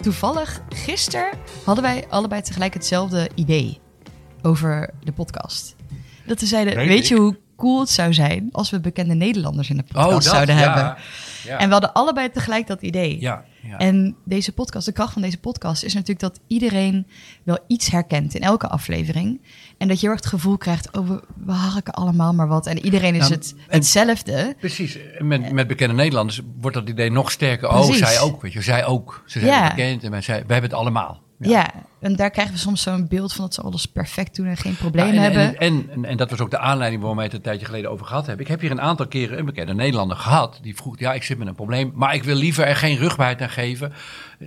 toevallig gisteren hadden wij allebei tegelijk hetzelfde idee over de podcast. Dat we zeiden, Weet weet, je hoe cool het zou zijn als we bekende Nederlanders in de podcast Oh, dat, zouden ja. hebben? Ja. En we hadden allebei tegelijk dat idee. ja, ja. En deze podcast, de kracht van deze podcast is natuurlijk dat iedereen wel iets herkent in elke aflevering. En dat je heel erg het gevoel krijgt, oh, we, we harken allemaal maar wat. En iedereen is Nou, het, en- hetzelfde. Precies, met, met bekende Nederlanders wordt dat idee nog sterker. Oh, zij ook, weet je, zij ook. Ze zijn bekend en wij, zij, wij hebben het allemaal. Ja. en daar krijgen we soms zo'n beeld van dat ze alles perfect doen en geen probleem Ja, en, hebben. En, en, en, en dat was ook de aanleiding waarom wij het een tijdje geleden over gehad hebben. Ik heb hier een aantal keren een bekende Nederlander gehad. Die vroeg, ja, ik zit met een probleem, maar ik wil liever er geen rugbaarheid aan geven.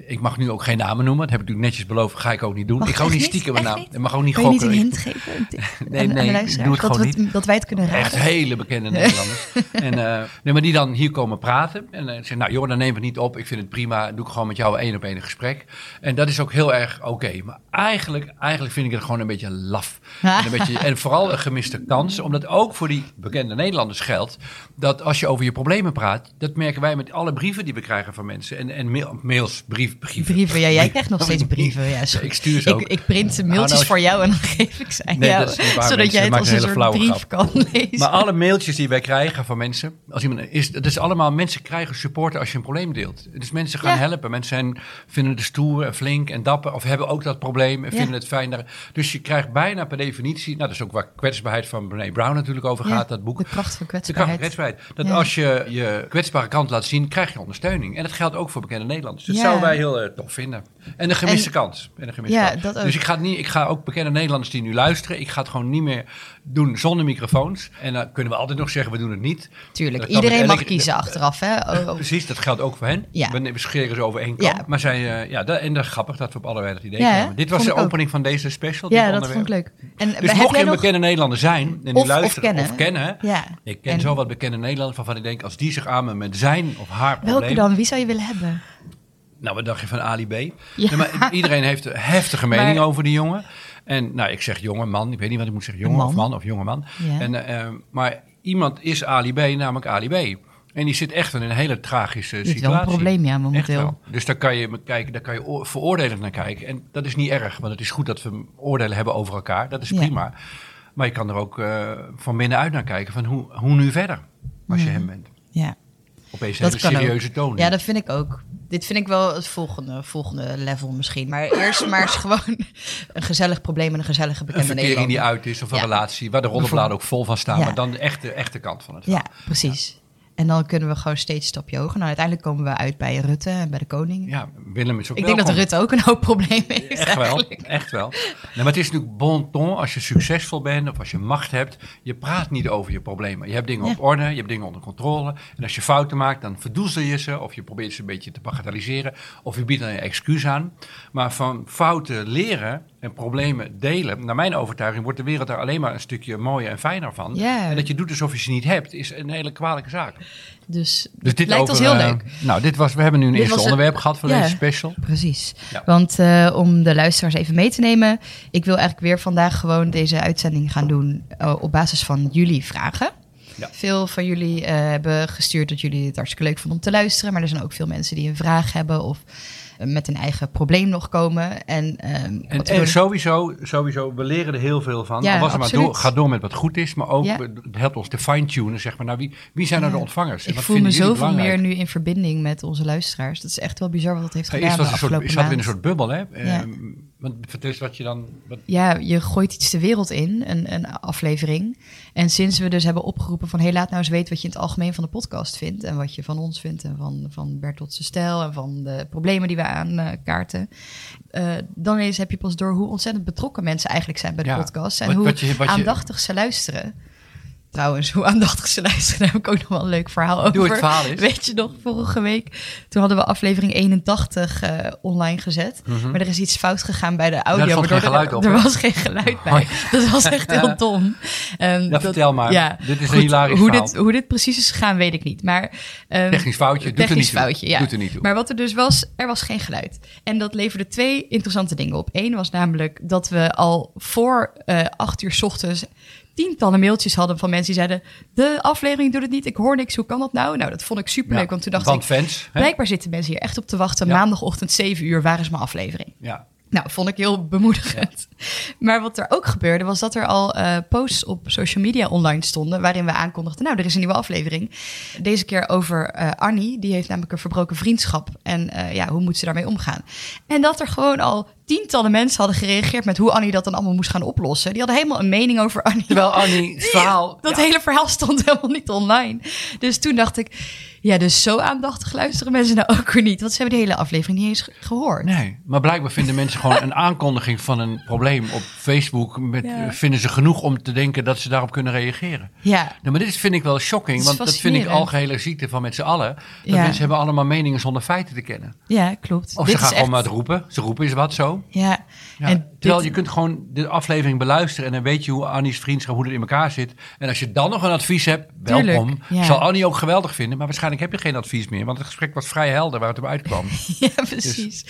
Ik mag nu ook geen namen noemen. Dat heb ik natuurlijk netjes beloofd, ga ik ook niet doen. Mag ik ga ook niet stiekem een Echt naam. niet? Ik mag ook niet Kun je niet gokken. een hint geven? Nee, aan- aan de nee, ik doe het dat, gewoon we het- dat wij het kunnen raden. Echt hele bekende Nederlanders. en, eh, nee, maar die dan hier komen praten. En uh, zeggen, nou joh, dan neem ik het niet op. Ik vind het prima. Doe ik gewoon met jou één op een gesprek. En dat is ook heel erg oké. Maar eigenlijk, eigenlijk vind ik het gewoon een beetje laf. en, een beetje, en vooral een gemiste kans. Omdat ook voor die bekende Nederlanders geldt. Dat als je over je problemen praat. Dat merken wij met alle brieven die we krijgen van mensen. En, en mail- mails, brief, brieven. Brieven, ja, jij krijgt nog steeds brieven. Ja, sorry. Ik stuur ze ook. Ik, ik print de mailtjes Nou, nou, voor jou en dan geef ik ze aan Nee, jou. zodat mensen. jij het als een een soort hele flauwe brief kan lezen. Maar alle mailtjes die wij krijgen van mensen, als iemand is, het is allemaal mensen krijgen supporten als je een probleem deelt. Dus mensen gaan Ja. helpen. Mensen zijn, vinden het stoer en flink en dapper, of hebben ook dat probleem en Ja. vinden het fijn. daar- Dus je krijgt bijna per definitie, nou dat is ook waar kwetsbaarheid van Brené Brown natuurlijk over Ja, gaat, dat boek. De kracht van De kracht van kwetsbaarheid. kwetsbaarheid. Dat Ja. als je je kwetsbare kant laat zien, krijg je ondersteuning. En dat geldt ook voor bekende Nederlanders. Dat Ja. zouden wij heel eh, tof vinden. En een gemiste En- kans. En een gemiste Ja, kans. dat ook. Dus ik ga, niet, ik ga ook bekende Nederlanders die nu luisteren, ik ga het gewoon niet meer doen zonder microfoons. En dan kunnen we altijd nog zeggen, we doen het niet. Tuurlijk, iedereen mag kiezen achteraf. Hè? Oh, oh. Precies, dat geldt ook voor hen. Ja. We, scheren ze over één kant. Ja. Maar zij, eh, ja, dat, en dat is grappig dat we op allebei dat idee Ja, komen. Dit was de ook. opening van deze special. Ja, dat vond ik leuk. En Dus heb mocht je een nog... bekende Nederlander zijn en die Of- of of kennen, Ja. ik ken En- zo wat bekende Nederlanders waarvan ik denk, als die zich aan me met zijn of haar probleem... Welke dan? Wie zou je willen hebben? Nou, wat dacht je van Ali B? Ja. Nee, maar iedereen heeft een heftige mening Maar- over die jongen. En nou, ik zeg jonge man, ik weet niet wat ik moet zeggen, jongen Man. of man of jonge man. Ja. En, eh, maar iemand is Ali B, namelijk Ali B. En die zit echt in een hele tragische Dit is situatie. wel een probleem, ja, momenteel. Dus daar kan je kijken, daar kan je oor- veroordelend naar kijken. En dat is niet erg, want het is goed dat we oordelen hebben over elkaar. Dat is Ja. prima. Maar je kan er ook eh, van binnenuit naar kijken van hoe, hoe nu verder, als je hem bent. Ja. Opeens een Dat ook. serieuze toon. Ja, dat vind ik ook. Dit vind ik wel het volgende, volgende level misschien. Maar eerst maar eens gewoon een gezellig probleem en een gezellige een bekende verkering die uit is of een Ja. relatie waar de rollenbladen ook vol van staan, Ja. maar dan de echte, echte kant van het Ja, verhaal. precies. En dan kunnen we gewoon steeds een stapje hoger. Nou, uiteindelijk komen we uit bij Rutte en bij de koning. Ja, Willem is ook ik denk dat. Rutte ook een hoop problemen heeft Echt wel, echt wel. Nee, maar het is natuurlijk bon ton als je succesvol bent of als je macht hebt. Je praat niet over je problemen. Je hebt dingen Ja. op orde, je hebt dingen onder controle. En als je fouten maakt, dan verdoezel je ze. Of je probeert ze een beetje te bagatelliseren. Of je biedt dan je excuus aan. Maar van fouten leren en problemen delen. Naar mijn overtuiging wordt de wereld daar alleen maar een stukje mooier en fijner van. En dat je doet alsof je ze niet hebt, is een hele kwalijke zaak. Dus, Dus dit lijkt over, ons heel eh, leuk. nou, dit was, we hebben nu een Dit eerste onderwerp gehad voor ja. deze special. Precies. Ja. Want eh, om de luisteraars even mee te nemen, ik wil eigenlijk weer vandaag gewoon deze uitzending gaan doen eh, op basis van jullie vragen. Ja. Veel van jullie hebben gestuurd dat jullie het hartstikke leuk vonden om te luisteren, maar er zijn ook veel mensen die een vraag hebben of met een eigen probleem nog komen. En, ehm, En, sowieso, sowieso, we leren er heel veel van. Ja, was maar door, ga door met wat goed is, maar ook Ja. het helpt ons te fine-tunen. Zeg maar, nou, wie, wie zijn nou Ja. de ontvangers? En ik wat voel me zoveel meer nu in verbinding met onze luisteraars. Dat is echt wel bizar wat dat heeft gedaan de soort, ik zat in een soort bubbel, hè? Ja. Want vertel eens wat je dan... Wat, ja, je gooit iets de wereld in, een, een aflevering. En sinds we dus hebben opgeroepen van... hey, laat nou eens weten wat je in het algemeen van de podcast vindt... en wat je van ons vindt en van, van Bertoltse stijl... en van de problemen die we aankaarten... eh dan eens heb je pas door hoe ontzettend betrokken mensen eigenlijk zijn bij de Ja, podcast... en wat- hoe wat je- wat je- aandachtig ze luisteren. Trouwens, hoe aandachtig ze luisteren, daar heb ik ook nog wel een leuk verhaal over. Doe het verhaal eens. Weet je nog, vorige week, toen hadden we aflevering 81 eh, online gezet. Maar er is iets fout gegaan bij de audio. Mhm. geen geluid er, op, er was geen geluid bij. Dat was echt heel dom. En Ja, vertel maar. Dit is een hilarisch hoe verhaal. dit, hoe dit precies is gegaan, weet ik niet. Maar, ehm, Technisch foutje, doet er technisch niet toe. foutje, ja. Doet er niet toe. Maar wat er dus was, er was geen geluid. En dat leverde twee interessante dingen op. Eén was namelijk dat we al voor eh acht uur 's ochtends tientallen mailtjes hadden van mensen die zeiden... de aflevering doet het niet, ik hoor niks, hoe kan dat nou? Nou, dat vond ik superleuk, Ja, want toen dacht ik... fans, blijkbaar zitten mensen hier echt op te wachten. Ja. Maandagochtend 7 uur, waar is mijn aflevering? Ja. Nou, vond ik heel bemoedigend. Maar wat er ook gebeurde, was dat er al eh, posts op social media online stonden. waarin we aankondigden: Nou, er is een nieuwe aflevering. Deze keer over eh, Annie. Die heeft namelijk een verbroken vriendschap. En eh, ja, hoe moet ze daarmee omgaan? En dat er gewoon al tientallen mensen hadden gereageerd met hoe Annie dat dan allemaal moest gaan oplossen. Die hadden helemaal een mening over Annie. Terwijl Annie het verhaal... Dat ja, hele verhaal stond helemaal niet online. Dus toen dacht ik, ja, dus zo aandachtig luisteren mensen nou ook weer niet. Want ze hebben de hele aflevering niet eens ge- gehoord. Nee, maar blijkbaar vinden mensen gewoon een aankondiging van een probleem op Facebook. Met, Ja. Vinden ze genoeg om te denken dat ze daarop kunnen reageren. Ja, Nou, maar dit is- vind ik wel shocking, want dat vind ik algehele ziekte van met z'n allen. Dat Ja. mensen hebben allemaal meningen zonder feiten te kennen. ja klopt. Of Dit ze gaan is gewoon echt- maar het roepen. Ze roepen is wat zo. Ja, Ja. en Terwijl dit- je kunt gewoon de aflevering beluisteren en dan weet je hoe Annie's vriendschap, hoe het in elkaar zit. En als je dan nog een advies hebt, welkom. Ja. Zal Annie ook geweldig vinden, maar waarschijnlijk heb je geen advies meer. Want het gesprek was vrij helder waar het op uitkwam. ja, precies.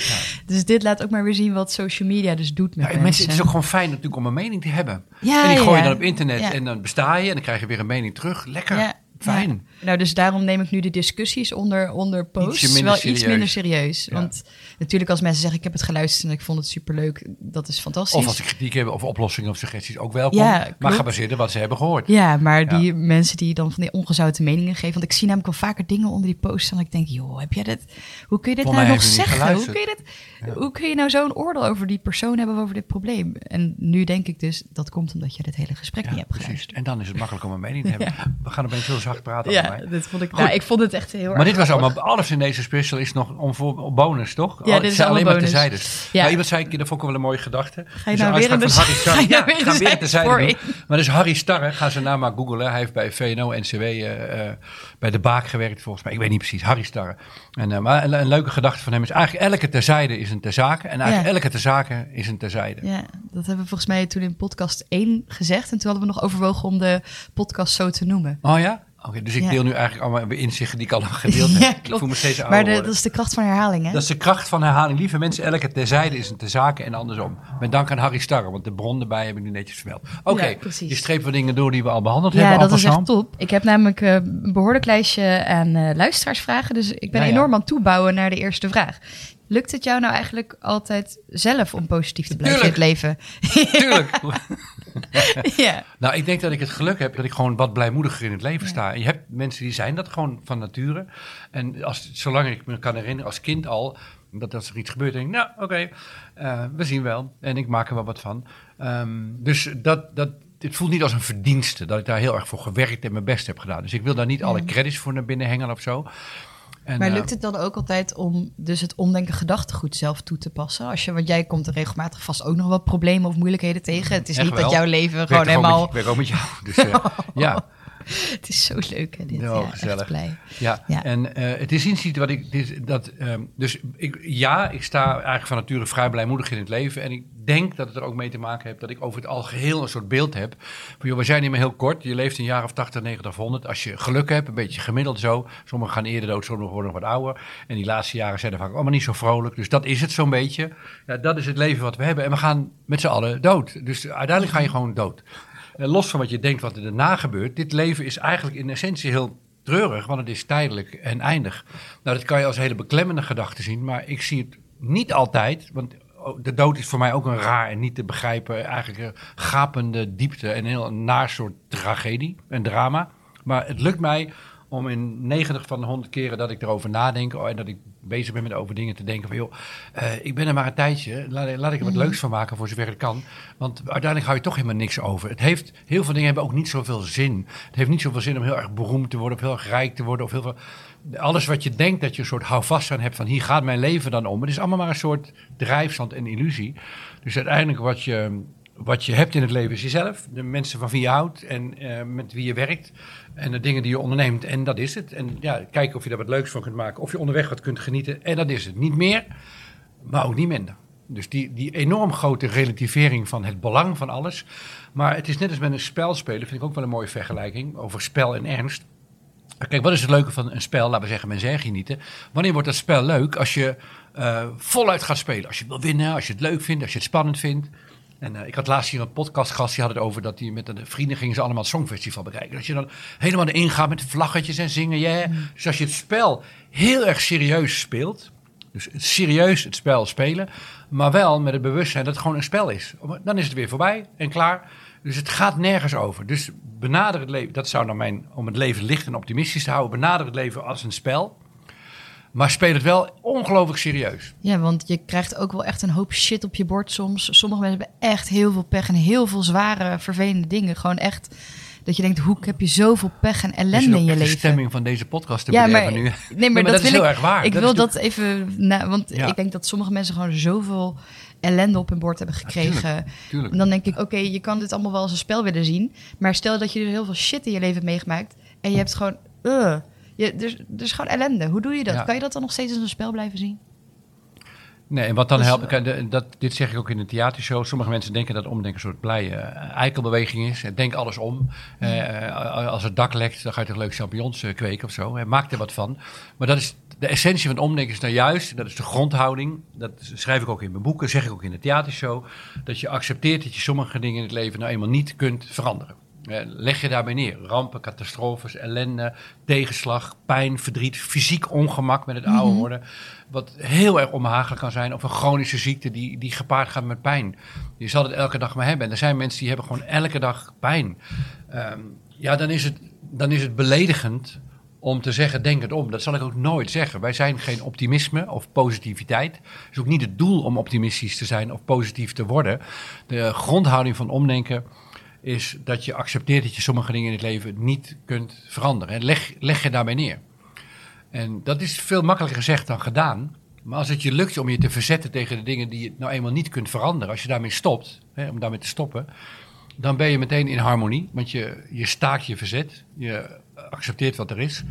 Dus, dit laat ook maar weer zien wat social media dus doet met mensen. Is ook gewoon fijn natuurlijk om een mening te hebben. Ja, en die gooi je ja. dan op internet en dan besta je en dan krijg je weer een mening terug. Lekker, fijn. ja. Nou, dus daarom neem ik nu de discussies onder, onder posts wel iets minder serieus. Ja. Want natuurlijk als mensen zeggen ik heb het geluisterd en ik vond het superleuk, dat is fantastisch. Of als ze kritiek hebben of oplossingen of suggesties, ook welkom. Ja, maar gebaseerd op wat ze hebben gehoord. Ja, maar die mensen die dan van die ongezouten meningen geven. Want ik zie namelijk wel vaker dingen onder die posts. En ik denk, joh, heb jij dit? Hoe kun je dit nou nog zeggen? Hoe kun, je dit, hoe kun je nou zo'n oordeel over die persoon hebben over dit probleem? En nu denk ik dus, dat komt omdat je dit hele gesprek niet hebt precies. geluisterd. En dan is het makkelijk om een mening te hebben. We gaan opeens heel praten Ja, over mij. dit vond ik, Goed. nou, ik vond het echt heel erg Maar dit was grappig. allemaal, alles in deze special is nog om voor bonus, toch? Ja, Al- dit is zijn alleen allemaal maar bonus. terzijdes. Ja. Nou, iemand zei dat vond ik wel een mooie gedachte. Ga je Dus nou weer in de ga je nou weer in terzijde. Maar dus Harry Starre, ga ze naam maar googlen. Hij heeft bij VNO-NCW eh, eh, bij de Baak gewerkt volgens mij. Ik weet niet precies, Harry Starre. En, eh, maar een, een leuke gedachte van hem is eigenlijk elke terzijde is een terzake. En eigenlijk Ja. elke terzake is een terzijde. Ja, dat hebben we volgens mij toen in podcast 1 gezegd. En toen hadden we nog overwogen om de podcast zo te noemen. Oh ja? Oké, dus ik Ja. deel nu eigenlijk allemaal inzichten die ik al gedeeld heb. Ja, Ik voel me steeds ouder Maar de, dat is de kracht van herhaling, hè? Dat is de kracht van herhaling. Lieve mensen, elke terzijde is een terzake en andersom. Met dank aan Harry Starre, want de bron erbij heb ik nu netjes vermeld. Oké, Ja, precies. je streept wat dingen door die we al behandeld Ja, hebben. dat en is echt top. Ik heb namelijk een behoorlijk lijstje aan eh, luisteraarsvragen. Dus ik ben ja. enorm aan het toebouwen naar de eerste vraag. Lukt het jou nou eigenlijk altijd zelf om positief te blijven in het leven? Tuurlijk. ja. nou, ik denk dat ik het geluk heb dat ik gewoon wat blijmoediger in het leven sta. En je hebt mensen die zijn dat gewoon van nature. En als, zolang ik me kan herinneren, als kind al, dat als er iets gebeurt, denk ik, nou, oké, eh, we zien wel. En ik maak er wel wat van. Ehm, dus dat, dat, het voelt niet als een verdienste dat ik daar heel erg voor gewerkt en mijn best heb gedaan. Dus ik wil daar niet alle credits voor naar binnen hengelen of zo. En, Maar eh, lukt het dan ook altijd om dus het omdenken gedachtegoed zelf toe te passen? Als je, want jij komt er regelmatig vast ook nog wel problemen of moeilijkheden tegen. Het is niet dat jouw leven gewoon helemaal... Ik werk ook met jou. Dus eh, ja. Het is zo leuk, hè, dit. Oh, ja, gezellig. echt blij. Ja, Ja. en eh, het is iets wat ik. dit- dat, ehm, dus ik, ja, ik sta eigenlijk van nature vrij blijmoedig in het leven. En ik denk dat het er ook mee te maken heeft dat ik over het algeheel een soort beeld heb. Van, joh, we zijn niet meer heel kort. Je leeft een jaar of 80, 90 of 100. Als je geluk hebt, een beetje gemiddeld zo. Sommigen gaan eerder dood, sommigen worden nog wat ouder. En die laatste jaren zijn er vaak allemaal niet zo vrolijk. Dus dat is het zo'n beetje. Ja, dat is het leven wat we hebben. En we gaan met z'n allen dood. Dus uiteindelijk ga je gewoon dood. Eh, los van wat je denkt wat er daarna gebeurt. Dit leven is eigenlijk in essentie heel treurig, want het is tijdelijk en eindig. Nou, dat kan je als hele beklemmende gedachte zien, maar ik zie het niet altijd, want oh, de dood is voor mij ook een raar en niet te begrijpen, eigenlijk een gapende diepte en een heel naar soort tragedie, een drama. Maar het lukt mij om in 90 van de 100 keren dat ik erover nadenk oh, en dat ik bezig ben met over dingen te denken van joh, eh, ik ben er maar een tijdje, laat, laat ik er wat leuks van maken voor zover het kan. Want uiteindelijk hou je toch helemaal niks over. Het heeft, heel veel dingen hebben ook niet zoveel zin. Het heeft niet zoveel zin om heel erg beroemd te worden of heel erg rijk te worden of heel veel... Alles wat je denkt dat je een soort houvast aan hebt van hier gaat mijn leven dan om. Het is allemaal maar een soort drijfstand en illusie. Dus uiteindelijk wat je, wat je hebt in het leven is jezelf, de mensen van wie je houdt en eh, met wie je werkt en de dingen die je onderneemt. En dat is het. En ja, kijken of je daar wat leuks van kunt maken, of je onderweg wat kunt genieten. En dat is het. Niet meer, maar ook niet minder. Dus die, die enorm grote relativering van het belang van alles. Maar het is net als met een spel spelen, vind ik ook wel een mooie vergelijking over spel en ernst. Kijk, wat is het leuke van een spel? Laten we zeggen, men zegt genieten. Wanneer wordt dat spel leuk? Als je eh, voluit gaat spelen. Als je wil winnen, als je het leuk vindt, als je het spannend vindt. En uh, ik had laatst hier een podcastgast, die had het over dat die met de vrienden gingen ze allemaal het Songfestival bekijken. Dat je dan helemaal erin gaat met vlaggetjes en zingen, yeah. Mm. Dus als je het spel heel erg serieus speelt, dus serieus het spel spelen, maar wel met het bewustzijn dat het gewoon een spel is. Dan is het weer voorbij en klaar. Dus het gaat nergens over. Dus benader het leven, dat zou dan mijn, om het leven licht en optimistisch te houden, benader het leven als een spel. Maar speel het wel ongelooflijk serieus. Ja, want je krijgt ook wel echt een hoop shit op je bord soms. Sommige mensen hebben echt heel veel pech en heel veel zware, vervelende dingen. Gewoon echt dat je denkt, hoe heb je zoveel pech en ellende in je leven? de stemming van deze podcast te ja, maar, nu. Nee, maar, dat, is heel erg waar. Ik wil dat even, want ik denk dat sommige mensen gewoon zoveel ellende op hun bord hebben gekregen. En dan denk ik, oké, je kan dit allemaal wel als een spel willen zien. Maar stel dat je er heel veel shit in je leven hebt meegemaakt. En je hebt gewoon, uh, je, er, er is gewoon ellende. Hoe doe je dat? Kan je dat dan nog steeds als een spel blijven zien? Nee, en wat dan dus, helpt, eh, dat, dit zeg ik ook in de theatershow. Sommige mensen denken dat omdenken een soort blije uh, eikelbeweging is. Denk alles om. Uh, als het dak lekt, dan ga je toch leuk champignons kweken of zo. Maak er wat van. Maar dat is de essentie van omdenken is nou juist, dat is de grondhouding. Dat schrijf ik ook in mijn boeken, zeg ik ook in de theatershow. Dat je accepteert dat je sommige dingen in het leven nou eenmaal niet kunt veranderen. Leg je daarbij neer. Rampen, catastrofes, ellende, tegenslag, pijn, verdriet, fysiek ongemak met het oude mhm. worden. Wat heel erg onbehagelijk kan zijn. Of een chronische ziekte die, die gepaard gaat met pijn. Je zal het elke dag maar hebben. En er zijn mensen die hebben gewoon elke dag pijn. Um, ja, dan is, het, dan is het beledigend om te zeggen, denk het om. Dat zal ik ook nooit zeggen. Wij zijn geen optimisme of positiviteit. Het is ook niet het doel om optimistisch te zijn of positief te worden. De grondhouding van omdenken is dat je accepteert dat je sommige dingen in het leven niet kunt veranderen. Leg, leg je daarbij neer. En dat is veel makkelijker gezegd dan gedaan. Maar als het je lukt om je te verzetten tegen de dingen die je nou eenmaal niet kunt veranderen, als je daarmee stopt, hè, om daarmee te stoppen, dan ben je meteen in harmonie. Want je, je staakt je verzet, je accepteert wat er is.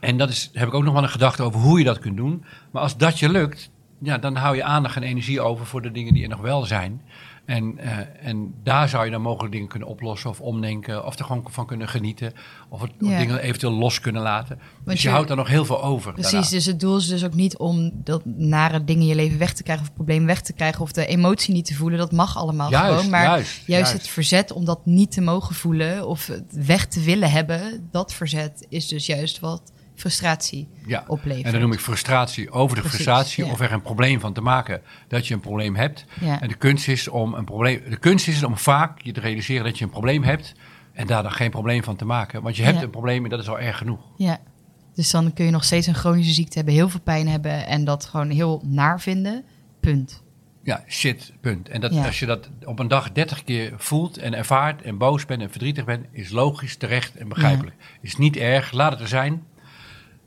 En dat is, heb ik ook nog wel een gedachte over hoe je dat kunt doen. Maar als dat je lukt, ja, dan hou je aandacht en energie over voor de dingen die er nog wel zijn. En, uh, en daar zou je dan mogelijk dingen kunnen oplossen of omdenken. Of er gewoon van kunnen genieten. Of, het, dingen eventueel los kunnen laten. Want dus je, houdt er nog heel veel over. Precies, dus het doel is dus ook niet om dat nare dingen in je leven weg te krijgen. Of problemen weg te krijgen. Of de emotie niet te voelen. Dat mag allemaal gewoon. Maar juist, juist, het verzet om dat niet te mogen voelen. Of het weg te willen hebben. Dat verzet is dus juist wat frustratie ja. oplevert. En dan noem ik frustratie over de frustratie of er een probleem van te maken dat je een probleem hebt. Ja. En de kunst is om een probleem. De kunst is om vaak je te realiseren dat je een probleem hebt en daar dan geen probleem van te maken. Want je hebt een probleem en dat is al erg genoeg. Ja. Dus dan kun je nog steeds een chronische ziekte hebben, heel veel pijn hebben en dat gewoon heel naar vinden. Punt. Ja, shit, punt. En dat, als je dat op een dag 30 keer voelt en ervaart en boos bent en verdrietig bent, is logisch, terecht en begrijpelijk. Is niet erg, laat het er zijn.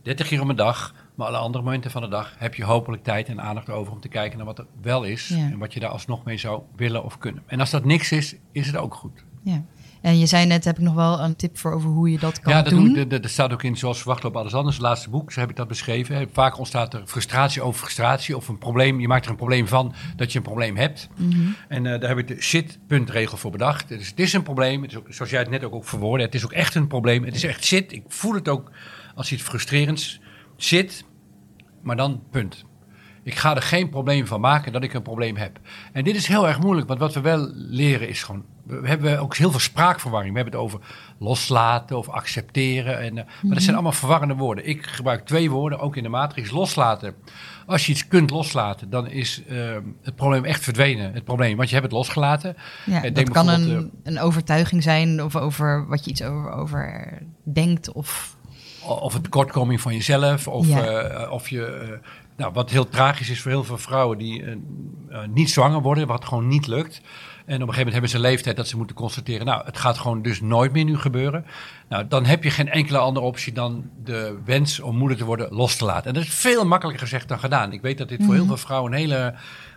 30 keer om een dag, maar alle andere momenten van de dag heb je hopelijk tijd en aandacht over om te kijken naar wat er wel is en wat je daar alsnog mee zou willen of kunnen. En als dat niks is, is het ook goed. Ja. En je zei net, heb ik nog wel een tip voor over hoe je dat kan ja, dat doen? Ja, dat staat ook in Zoals Verwacht op Alles Anders, het laatste boek, zo heb ik dat beschreven. Vaak ontstaat er frustratie over frustratie of een probleem. Je maakt er een probleem van dat je een probleem hebt. Mhm. En uh, daar heb ik de shit-puntregel voor bedacht. Dus het is een probleem, het is ook, zoals jij het net ook, ook verwoordde, het is ook echt een probleem. Het is echt shit, ik voel het ook als iets frustrerends zit, maar dan punt. Ik ga er geen probleem van maken dat ik een probleem heb. En dit is heel erg moeilijk, want wat we wel leren is gewoon. We hebben ook heel veel spraakverwarring. We hebben het over loslaten of accepteren. En, uh, Maar dat zijn allemaal verwarrende woorden. Ik gebruik twee woorden, ook in de matrix. Loslaten. Als je iets kunt loslaten, dan is uh, het probleem echt verdwenen. Het probleem, want je hebt het losgelaten. Ja, dat kan een, uh, een overtuiging zijn of over wat je iets over, over denkt of of een tekortkoming van jezelf, of, eh, of je. Eh, nou, wat heel tragisch is voor heel veel vrouwen die uh, niet zwanger worden, wat gewoon niet lukt. En op een gegeven moment hebben ze een leeftijd dat ze moeten constateren, nou, het gaat gewoon dus nooit meer nu gebeuren. Nou, dan heb je geen enkele andere optie dan de wens om moeder te worden los te laten. En dat is veel makkelijker gezegd dan gedaan. Ik weet dat dit voor heel mhm. veel vrouwen een hele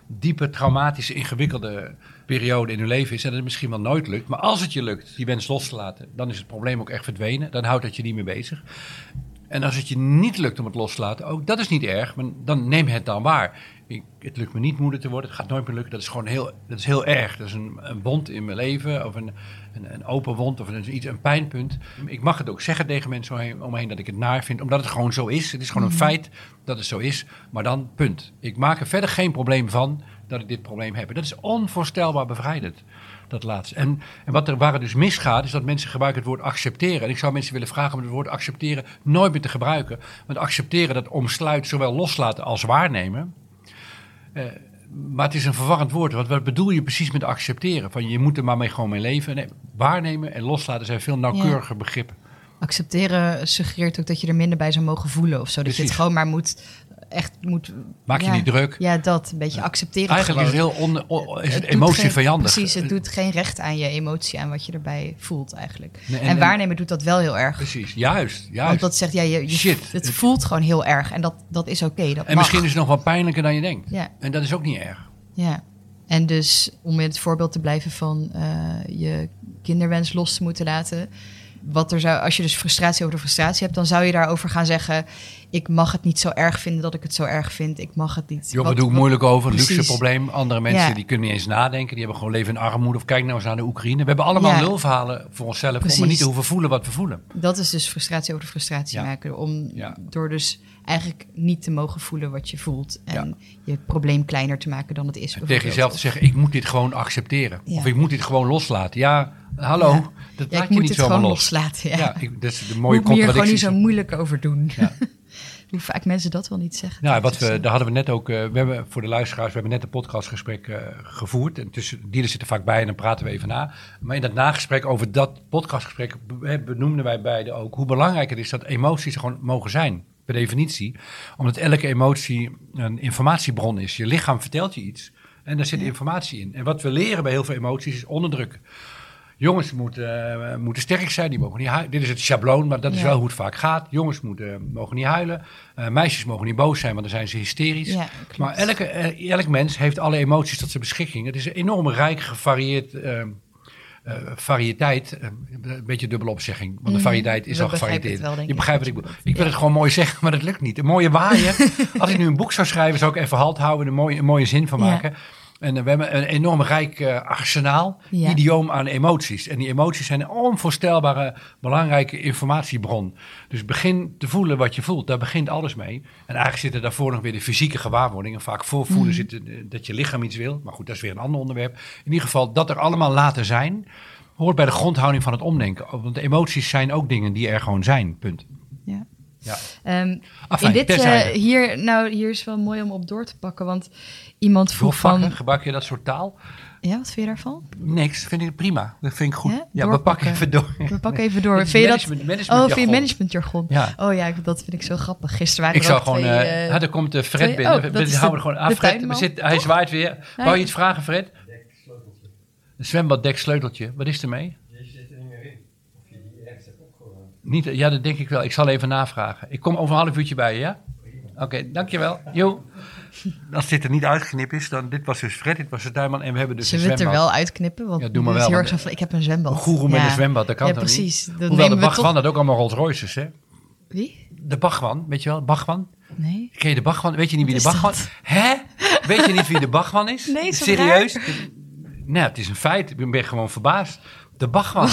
diepe, traumatische, ingewikkelde periode in hun leven is en het misschien wel nooit lukt. Maar als het je lukt die wens los te laten, dan is het probleem ook echt verdwenen. Dan houdt het je niet meer bezig. En als het je niet lukt om het los te laten, ook dat is niet erg, maar dan neem het dan waar. Ik, het lukt me niet moeder te worden. Het gaat nooit meer lukken. Dat is gewoon heel, dat is heel erg. Dat is een, een wond in mijn leven. Of een, een, een open wond. Of een, iets, een pijnpunt. Ik mag het ook zeggen tegen mensen omheen, omheen dat ik het naar vind. Omdat het gewoon zo is. Het is gewoon een feit dat het zo is. Maar dan, punt. Ik maak er verder geen probleem van dat ik dit probleem heb. En dat is onvoorstelbaar bevrijdend. Dat laatste. En, en wat er, waar het dus misgaat, is dat mensen gebruiken het woord accepteren. En ik zou mensen willen vragen om het woord accepteren nooit meer te gebruiken. Want accepteren, dat omsluit zowel loslaten als waarnemen. Eh, maar het is een verwarrend woord. Want wat bedoel je precies met accepteren? Van je moet er maar mee gewoon mee leven. Nee, waarnemen en loslaten zijn veel nauwkeuriger begrippen. Accepteren suggereert ook dat je er minder bij zou mogen voelen of zo. Dat je het gewoon maar moet echt moet. Maak je ja, niet druk. Ja, dat een beetje accepteren. Eigenlijk is het heel on, on- is het emotievijandig. Precies, het doet geen recht aan je emotie, aan wat je erbij voelt eigenlijk. Nee, en- en, en- waarnemen doet dat wel heel erg. Precies, juist. juist. Want dat zegt, ja, je, je- Shit. het voelt gewoon heel erg en dat, dat is oké. dat en mag. misschien is het nog wel pijnlijker dan je denkt. Ja. En dat is ook niet erg. Ja, en dus om in het voorbeeld te blijven van eh, je kinderwens los te moeten laten. Wat er zou, als je dus frustratie over de frustratie hebt, dan zou je daarover gaan zeggen: Ik mag het niet zo erg vinden dat ik het zo erg vind. Ik mag het niet. Joh, doen wat- moeilijk over, precies. luxe probleem. Andere mensen Ja. die kunnen niet eens nadenken. Die hebben gewoon leven in armoede. Of kijk nou eens naar de Oekraïne. We hebben allemaal Ja. lulverhalen voor onszelf. Om maar niet te hoeven voelen wat we voelen. Dat is dus frustratie over de frustratie Ja. maken. Om. Door dus eigenlijk niet te mogen voelen wat je voelt. En Ja. je probleem kleiner te maken dan het is. Tegen jezelf te zeggen, ik moet dit gewoon accepteren. Ja. Of ik moet dit gewoon loslaten. Ja, hallo, Ja. dat laat je moet niet zomaar los. loslaten. Ja. Ik, dat is de Moet mooie ik me hier gewoon niet contradictie. zo moeilijk over doen. Ja. Hoe vaak mensen dat wel niet zeggen. Nou, wat we, eh, daar hadden we net ook, eh, we hebben voor de luisteraars, we hebben net een podcastgesprek eh, gevoerd. En tussen, die zitten vaak bij en dan praten we even na. Maar in dat nagesprek over dat podcastgesprek be- benoemden wij beiden ook hoe belangrijk het is dat emoties gewoon mogen zijn, per definitie. Omdat elke emotie een informatiebron is. Je lichaam vertelt je iets en daar zit informatie in. En wat we leren bij heel veel emoties is onderdrukken. Jongens moeten, eh, moeten sterk zijn, die mogen niet huilen. Dit is het schabloon, maar dat is Ja. wel hoe het vaak gaat. Jongens moeten, mogen niet huilen. Eh, meisjes mogen niet boos zijn, want dan zijn ze hysterisch. Ja, maar elke, eh, elk mens heeft alle emoties tot zijn beschikking. Het is een enorm rijk, gevarieerd eh, variëteit. eh, een beetje dubbele opzegging, want de Mhm. variëteit is al gevarieerd. je ik, begrijpt wat ik bedoel. Ik wil Ja. het gewoon mooi zeggen, maar dat lukt niet. Een mooie waaier. Als ik nu een boek zou schrijven, zou ik even halt houden en een mooie, een mooie zin van Ja. En we hebben een enorm rijk eh, arsenaal, Ja. idioom aan emoties. En die emoties zijn een onvoorstelbare, belangrijke informatiebron. Dus begin te voelen wat je voelt. Daar begint alles mee. En eigenlijk zitten daarvoor nog weer de fysieke gewaarwordingen. Vaak voor voelen zit eh, dat je lichaam iets wil. Maar goed, dat is weer een ander onderwerp. In ieder geval, dat er allemaal laten zijn, hoort bij de grondhouding van het omdenken. Want emoties zijn ook dingen die er gewoon zijn. Punt. Ja. Ja. Ehm, Afijn, in dit, eh, hier, nou, hier is wel mooi om op door te pakken, want iemand vroeg van... gebruik je dat soort taal? Ja, wat vind je daarvan? Niks, vind ik prima. Dat vind ik goed. Ja? Ja, we pakken even door. We pakken even door. Vind je dat... management- management oh, vind je jargon. managementjargon? Ja. Oh ja, dat vind ik zo grappig. Gisteren waren Ik er ook gewoon. twee, komt Fred twee- binnen. oh, we dat is houden de- gewoon Fred, we hij zwaait weer. Wou je iets vragen, Fred? Een zwembaddek sleuteltje. Wat is er mee? Je zit er niet meer in. Of je die ergens hebt opgeruimd. Niet, ja, dat denk ik wel. Ik zal even navragen. Ik kom over een half uurtje bij je, ja? Oké, dankjewel. Jo. Als dit er niet uitgeknipt is, dan dit was dus Fred, dit was de tuinman en we hebben dus Zullen een we het er zwembad. wel uitknippen? Want Ja, doe maar het is wel, heel erg want- zo van, ik heb een zwembad. Een goeroe met Ja. een zwembad, dat kan ja, toch niet? precies. Hoewel de toch... had ook allemaal Rolls Royces, hè? Wie? De Bachwan, weet je wel? Bachwan? Nee. Ken je de Bachwan? Weet je niet wie de Wat is? Hè? Weet je niet wie de Bachwan is? Nee, is Serieus? Nou, het is een feit. Ik ben gewoon verbaasd. De Bachwan.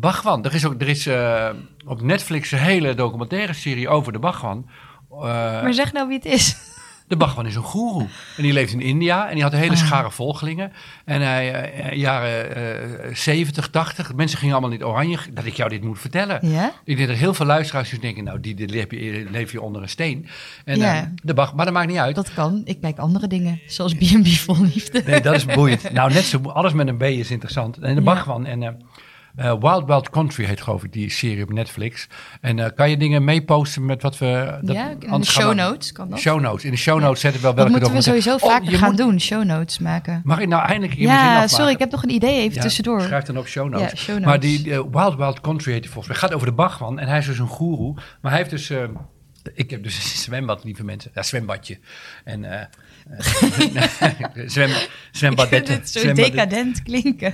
Bachwan. Er is, ook, er is eh, op Netflix een hele documentaire serie over de Bachwan. Eh, Maar zeg nou wie het is. de Bachwan is een goeroe. En die leeft in India en die had een hele Ah. schare volgelingen. En hij, eh, jaren eh 70, 80, mensen gingen allemaal in het oranje. Dat ik jou dit moet vertellen. Ik denk dat heel veel luisteraars dus denken, nou, die, die leef, je, leef je onder een steen. En, de Bach, maar dat maakt niet uit. Dat kan. Ik kijk andere dingen, zoals B&B vol liefde. Nee, dat is boeiend. nou, net zo, alles met een B is interessant. En de Ja. Bachman en eh, Wild Wild Country heet geloof ik die serie op Netflix. En eh, kan je dingen meeposten met wat we... Dat, ja, in de show notes kan dat. Show notes. In de show notes zetten we wel Dat welke moeten we sowieso vaker Oh, je gaan moet- doen, show notes maken. Mag ik nou eindelijk mijn zin Ja, sorry, ik heb nog een idee even Ja, tussendoor. Schrijf dan op show notes. Ja, show notes. Maar die eh, Wild Wild Country heet hij volgens mij. gaat over de Bachman. En hij is dus een goeroe. Maar hij heeft dus... Ik heb dus een zwembad, lieve mensen. Ja, zwembadje. En eh eh, zwem, Ik zo decadent klinken.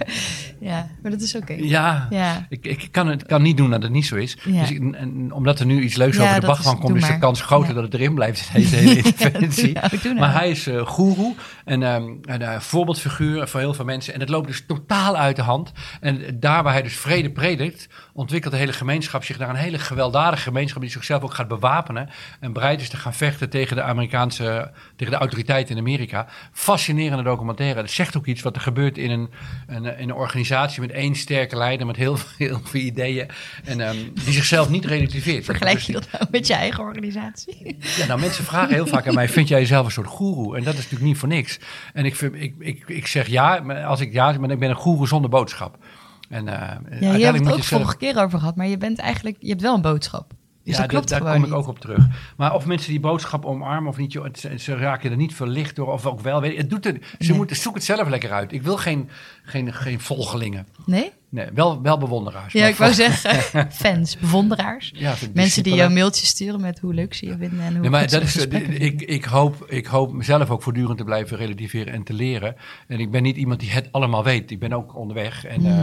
Ja, maar dat is oké. Ja, Ja. Ik, ik kan het kan niet doen dat het niet zo is. Ja. Dus ik- en, omdat er nu iets leuks Ja, over de is- van komt, is de kans groter dat het erin blijft deze hele interventie. Maar hij is eh goeroe en ehm, een eh, voorbeeldfiguur voor heel veel mensen. En het loopt dus totaal uit de hand. En daar waar hij dus vrede predikt, ontwikkelt de hele gemeenschap zich naar een hele gewelddadige gemeenschap die zichzelf ook gaat bewapenen en bereid is te gaan vechten tegen de Amerikaanse, tegen de autoriteiten in Amerika. Fascinerende documentaire. Dat zegt ook iets wat er gebeurt in een, een, in een organisatie met één sterke leider met heel, heel veel ideeën en ehm, die zichzelf niet relativeert. Vergelijk Dus je dat nou met je eigen organisatie? ja, nou, mensen vragen heel vaak aan mij: vind jij jezelf een soort goeroe? En dat is natuurlijk niet voor niks. En ik, ik, ik, ik zeg ja, maar als ik ja, maar ik ben een goeroe zonder boodschap. En, uh, Ja, je hebt het ook vorige keer over gehad, maar je bent eigenlijk, je hebt wel een boodschap. Dus ja, dat daar kom niet. ik ook op terug. Maar of mensen die boodschap omarmen of niet, joh, ze raken er niet verlicht door, of ook wel. Weet het doet ze Nee. moeten, zoek het zelf lekker uit. Ik wil geen, geen, geen volgelingen. Nee? Nee, wel, wel bewonderaars. Ja, ik wou zeggen, fans, bewonderaars. Ja, Mensen die jou mailtjes sturen met hoe leuk ze je vinden en hoe Nee, maar dat is, ik, ik, hoop, ik hoop mezelf ook voortdurend te blijven relativeren en te leren. En ik ben niet iemand die het allemaal weet. Ik ben ook onderweg en, eh,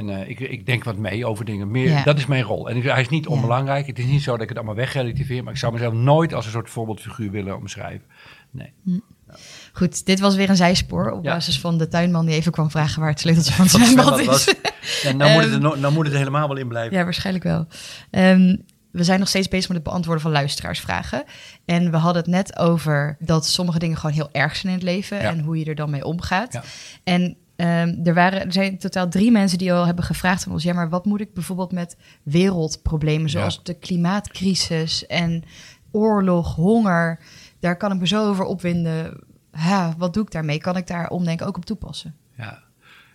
en eh, ik, ik denk wat mee over dingen. Meer, Mhm. Ja. Dat is mijn rol. En ik- hij is niet Ja. onbelangrijk. Het is niet zo dat ik het allemaal wegrelativeer. Maar ik zou mezelf nooit als een soort voorbeeldfiguur willen omschrijven. Nee. Goed, dit was weer een zijspoor op Ja. basis van de tuinman die even kwam vragen waar het sleuteltje van het zwembad is. was. Ja, nou, moet het er, Ehm, no- nou moet het er helemaal wel in blijven. Ja, waarschijnlijk wel. Ehm, we zijn nog steeds bezig met het beantwoorden van luisteraarsvragen. En we hadden het net over dat sommige dingen gewoon heel erg zijn in het leven Ja. en hoe je er dan mee omgaat. Ja. En ehm, er, waren, er zijn totaal drie mensen die al hebben gevraagd van ons: ja, maar wat moet ik bijvoorbeeld met wereldproblemen zoals Ja. de klimaatcrisis en oorlog, honger? Daar kan ik me zo over opwinden. Ha, wat doe ik daarmee? Kan ik daar omdenken ook op toepassen? Ja.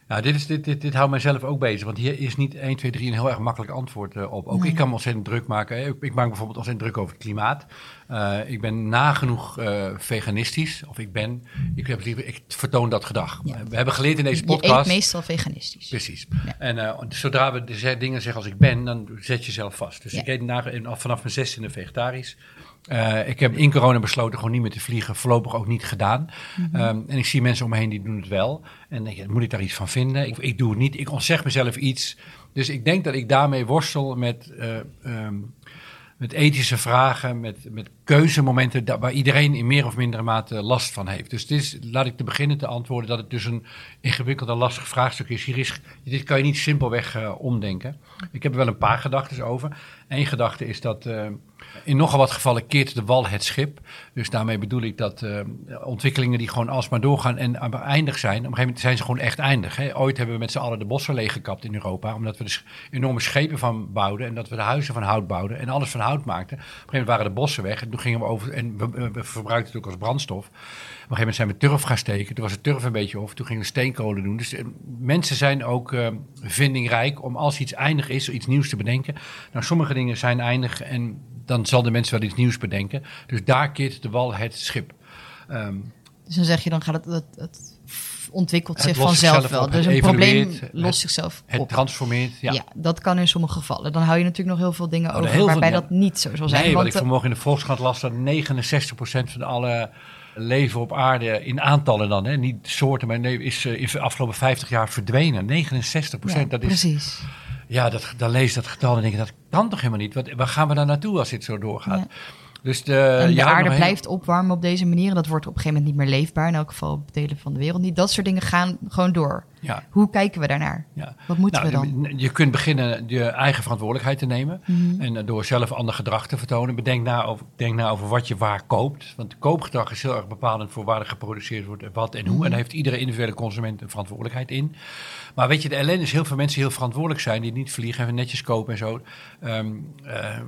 Ja, dit, is, dit, dit, dit houdt mijzelf ook bezig. Want hier is niet 1, 2, 3 een heel erg makkelijk antwoord eh, op. Ook Nee. ik kan me ontzettend druk maken. Ik, ik maak bijvoorbeeld ontzettend druk over het klimaat. Eh, ik ben nagenoeg eh, veganistisch. Of ik ben, ik, heb ik vertoon dat gedrag. Ja. We hebben geleerd in deze Je eet podcast. meestal veganistisch. Precies. Ja. En zodra we dingen zeggen als ik ben, dan zet je zelf vast. Dus Ja. ik eet na, vanaf mijn zestiende vegetarisch. Eh, ik heb in corona besloten gewoon niet meer te vliegen. Voorlopig ook niet gedaan. Mhm. Ehm, en ik zie mensen om me heen die doen het wel. En dan denk je, moet ik daar iets van vinden? Ik, ik doe het niet. Ik ontzeg mezelf iets. Dus ik denk dat ik daarmee worstel met, eh, ehm, met ethische vragen, met, met keuzemomenten waar iedereen in meer of mindere mate last van heeft. Dus het is, laat ik te beginnen te antwoorden dat het dus een ingewikkeld en lastig vraagstuk is. Hier is dit kan je niet simpelweg eh, omdenken. Ik heb er wel een paar gedachten over. Eén gedachte is dat eh, in nogal wat gevallen keert de wal het schip. Dus daarmee bedoel ik dat eh, ontwikkelingen die gewoon alsmaar doorgaan en eindig zijn, op een gegeven moment zijn ze gewoon echt eindig. Hè. Ooit hebben we met z'n allen de bossen leeggekapt in Europa, omdat we er enorme schepen van bouwden en dat we de huizen van hout bouwden en alles van hout maakten. Op een gegeven moment waren de bossen weg en toen gingen we over en we verbruikten het ook als brandstof. Op een gegeven moment zijn we turf gaan steken. Toen was het turf een beetje of. Toen gingen we steenkolen doen. Dus eh, mensen zijn ook eh, vindingrijk om als iets eindig is, iets nieuws te bedenken. Nou, sommige dingen zijn eindig en dan zal de mens wel iets nieuws bedenken. Dus daar keert de wal het schip. Ehm, Dus dan zeg je, dan gaat het, het, het ontwikkelt Het zich vanzelf wel. op, Dus het een probleem lost het- zichzelf het op. transformeert. Ja. Ja. dat kan in sommige gevallen. Dan hou je natuurlijk nog heel veel dingen er over veel waarbij dat niet zo zal zijn. Nee, wat want, ik vanmorgen in de Volkskrant las, dat 69% van alle leven op aarde in aantallen dan, hè, niet soorten, maar nee, is eh, in de afgelopen 50 jaar verdwenen. 69%, ja, dat is precies. Ja, dat, dan lees je dat getal en denk je, dat kan toch helemaal niet? Wat, waar gaan we dan naartoe als dit zo doorgaat? Ja. Dus de, en de aarde blijft opwarmen op deze manier. En dat wordt op een gegeven moment niet meer leefbaar. In elk geval op delen van de wereld niet. Dat soort dingen gaan gewoon door. Ja, Hoe kijken we daarnaar? ja. Wat moeten Nou, we dan? Mhm. Je kunt beginnen je eigen verantwoordelijkheid te nemen. En eh, door zelf ander gedrag te vertonen. Bedenk na over, denk na over wat je waar koopt. Want koopgedrag is heel erg bepalend voor waar er geproduceerd wordt. En wat en hoe. Mhm. En daar heeft iedere individuele consument een verantwoordelijkheid in. Maar weet je, de ellende is heel veel mensen die heel verantwoordelijk zijn. Die niet vliegen en netjes kopen en zo. Ehm, eh,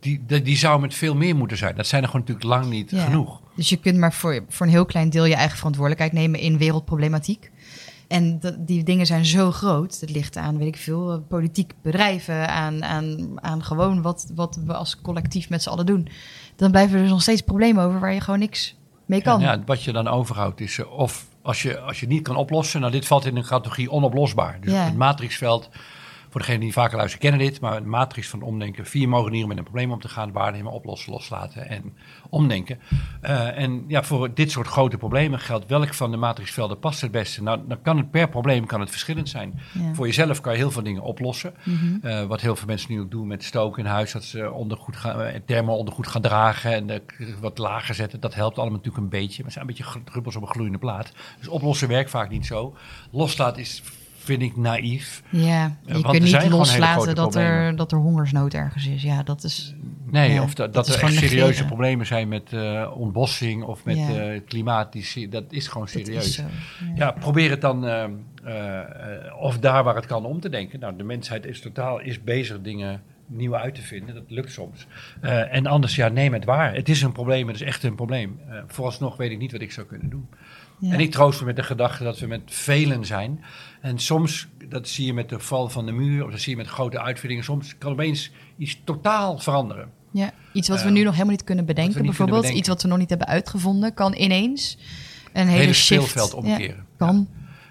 die, die, die zou met veel meer moeten zijn. Dat zijn er gewoon natuurlijk lang niet Ja. genoeg. Dus je kunt maar voor, voor een heel klein deel je eigen verantwoordelijkheid nemen in wereldproblematiek. En dat, die dingen zijn zo groot. Het ligt aan, weet ik veel, eh, politiek bedrijven, aan, aan, aan gewoon wat, wat we als collectief met z'n allen doen. Dan blijven er dus nog steeds problemen over waar je gewoon niks mee kan. Ja, wat je dan overhoudt is, eh, of als je, als je niet kan oplossen, nou dit valt in de categorie onoplosbaar. Dus Ja. het matrixveld voor degenen die vaker luisteren kennen dit, maar de matrix van omdenken. Vier manieren met een probleem om te gaan, waarnemen, oplossen, loslaten en omdenken. Uh, en ja, voor dit soort grote problemen geldt welk van de matrixvelden past het beste. Nou, dan kan het per probleem kan het verschillend zijn. Ja. Voor jezelf kan je heel veel dingen oplossen. Mhm. Uh, wat heel veel mensen nu ook doen met stoken in huis, dat ze ondergoed gaan, uh, thermo ondergoed gaan dragen en uh, wat lager zetten. Dat helpt allemaal natuurlijk een beetje, maar het zijn een beetje druppels op een gloeiende plaat. Dus oplossen werkt vaak niet zo. Loslaten is vind ik naïef. Ja, je Want kunt niet loslaten dat er, dat er hongersnood ergens is. Ja, dat is... Nee, Ja, of dat, dat dat, is er echt serieuze negeren. problemen zijn met eh, ontbossing of met Ja. eh, klimaat. Die, dat is gewoon serieus. is zo. Ja. Ja, probeer het dan, eh, eh, of daar waar het kan, om te denken. Nou, de mensheid is totaal is bezig dingen nieuw uit te vinden. Dat lukt soms. En anders, ja, neem het waar. Het is een probleem, het is echt een probleem. Vooralsnog weet ik niet wat ik zou kunnen doen. Ja. En ik troost me met de gedachte dat we met velen zijn. En soms, dat zie je met de val van de muur, of dat zie je met grote uitvindingen. Soms kan opeens iets totaal veranderen. Ja, iets wat we Eh, nu nog helemaal niet kunnen bedenken, niet kunnen bijvoorbeeld. bedenken. Iets wat we nog niet hebben uitgevonden, kan ineens een hele, hele speelveld omkeren. Ja, kan.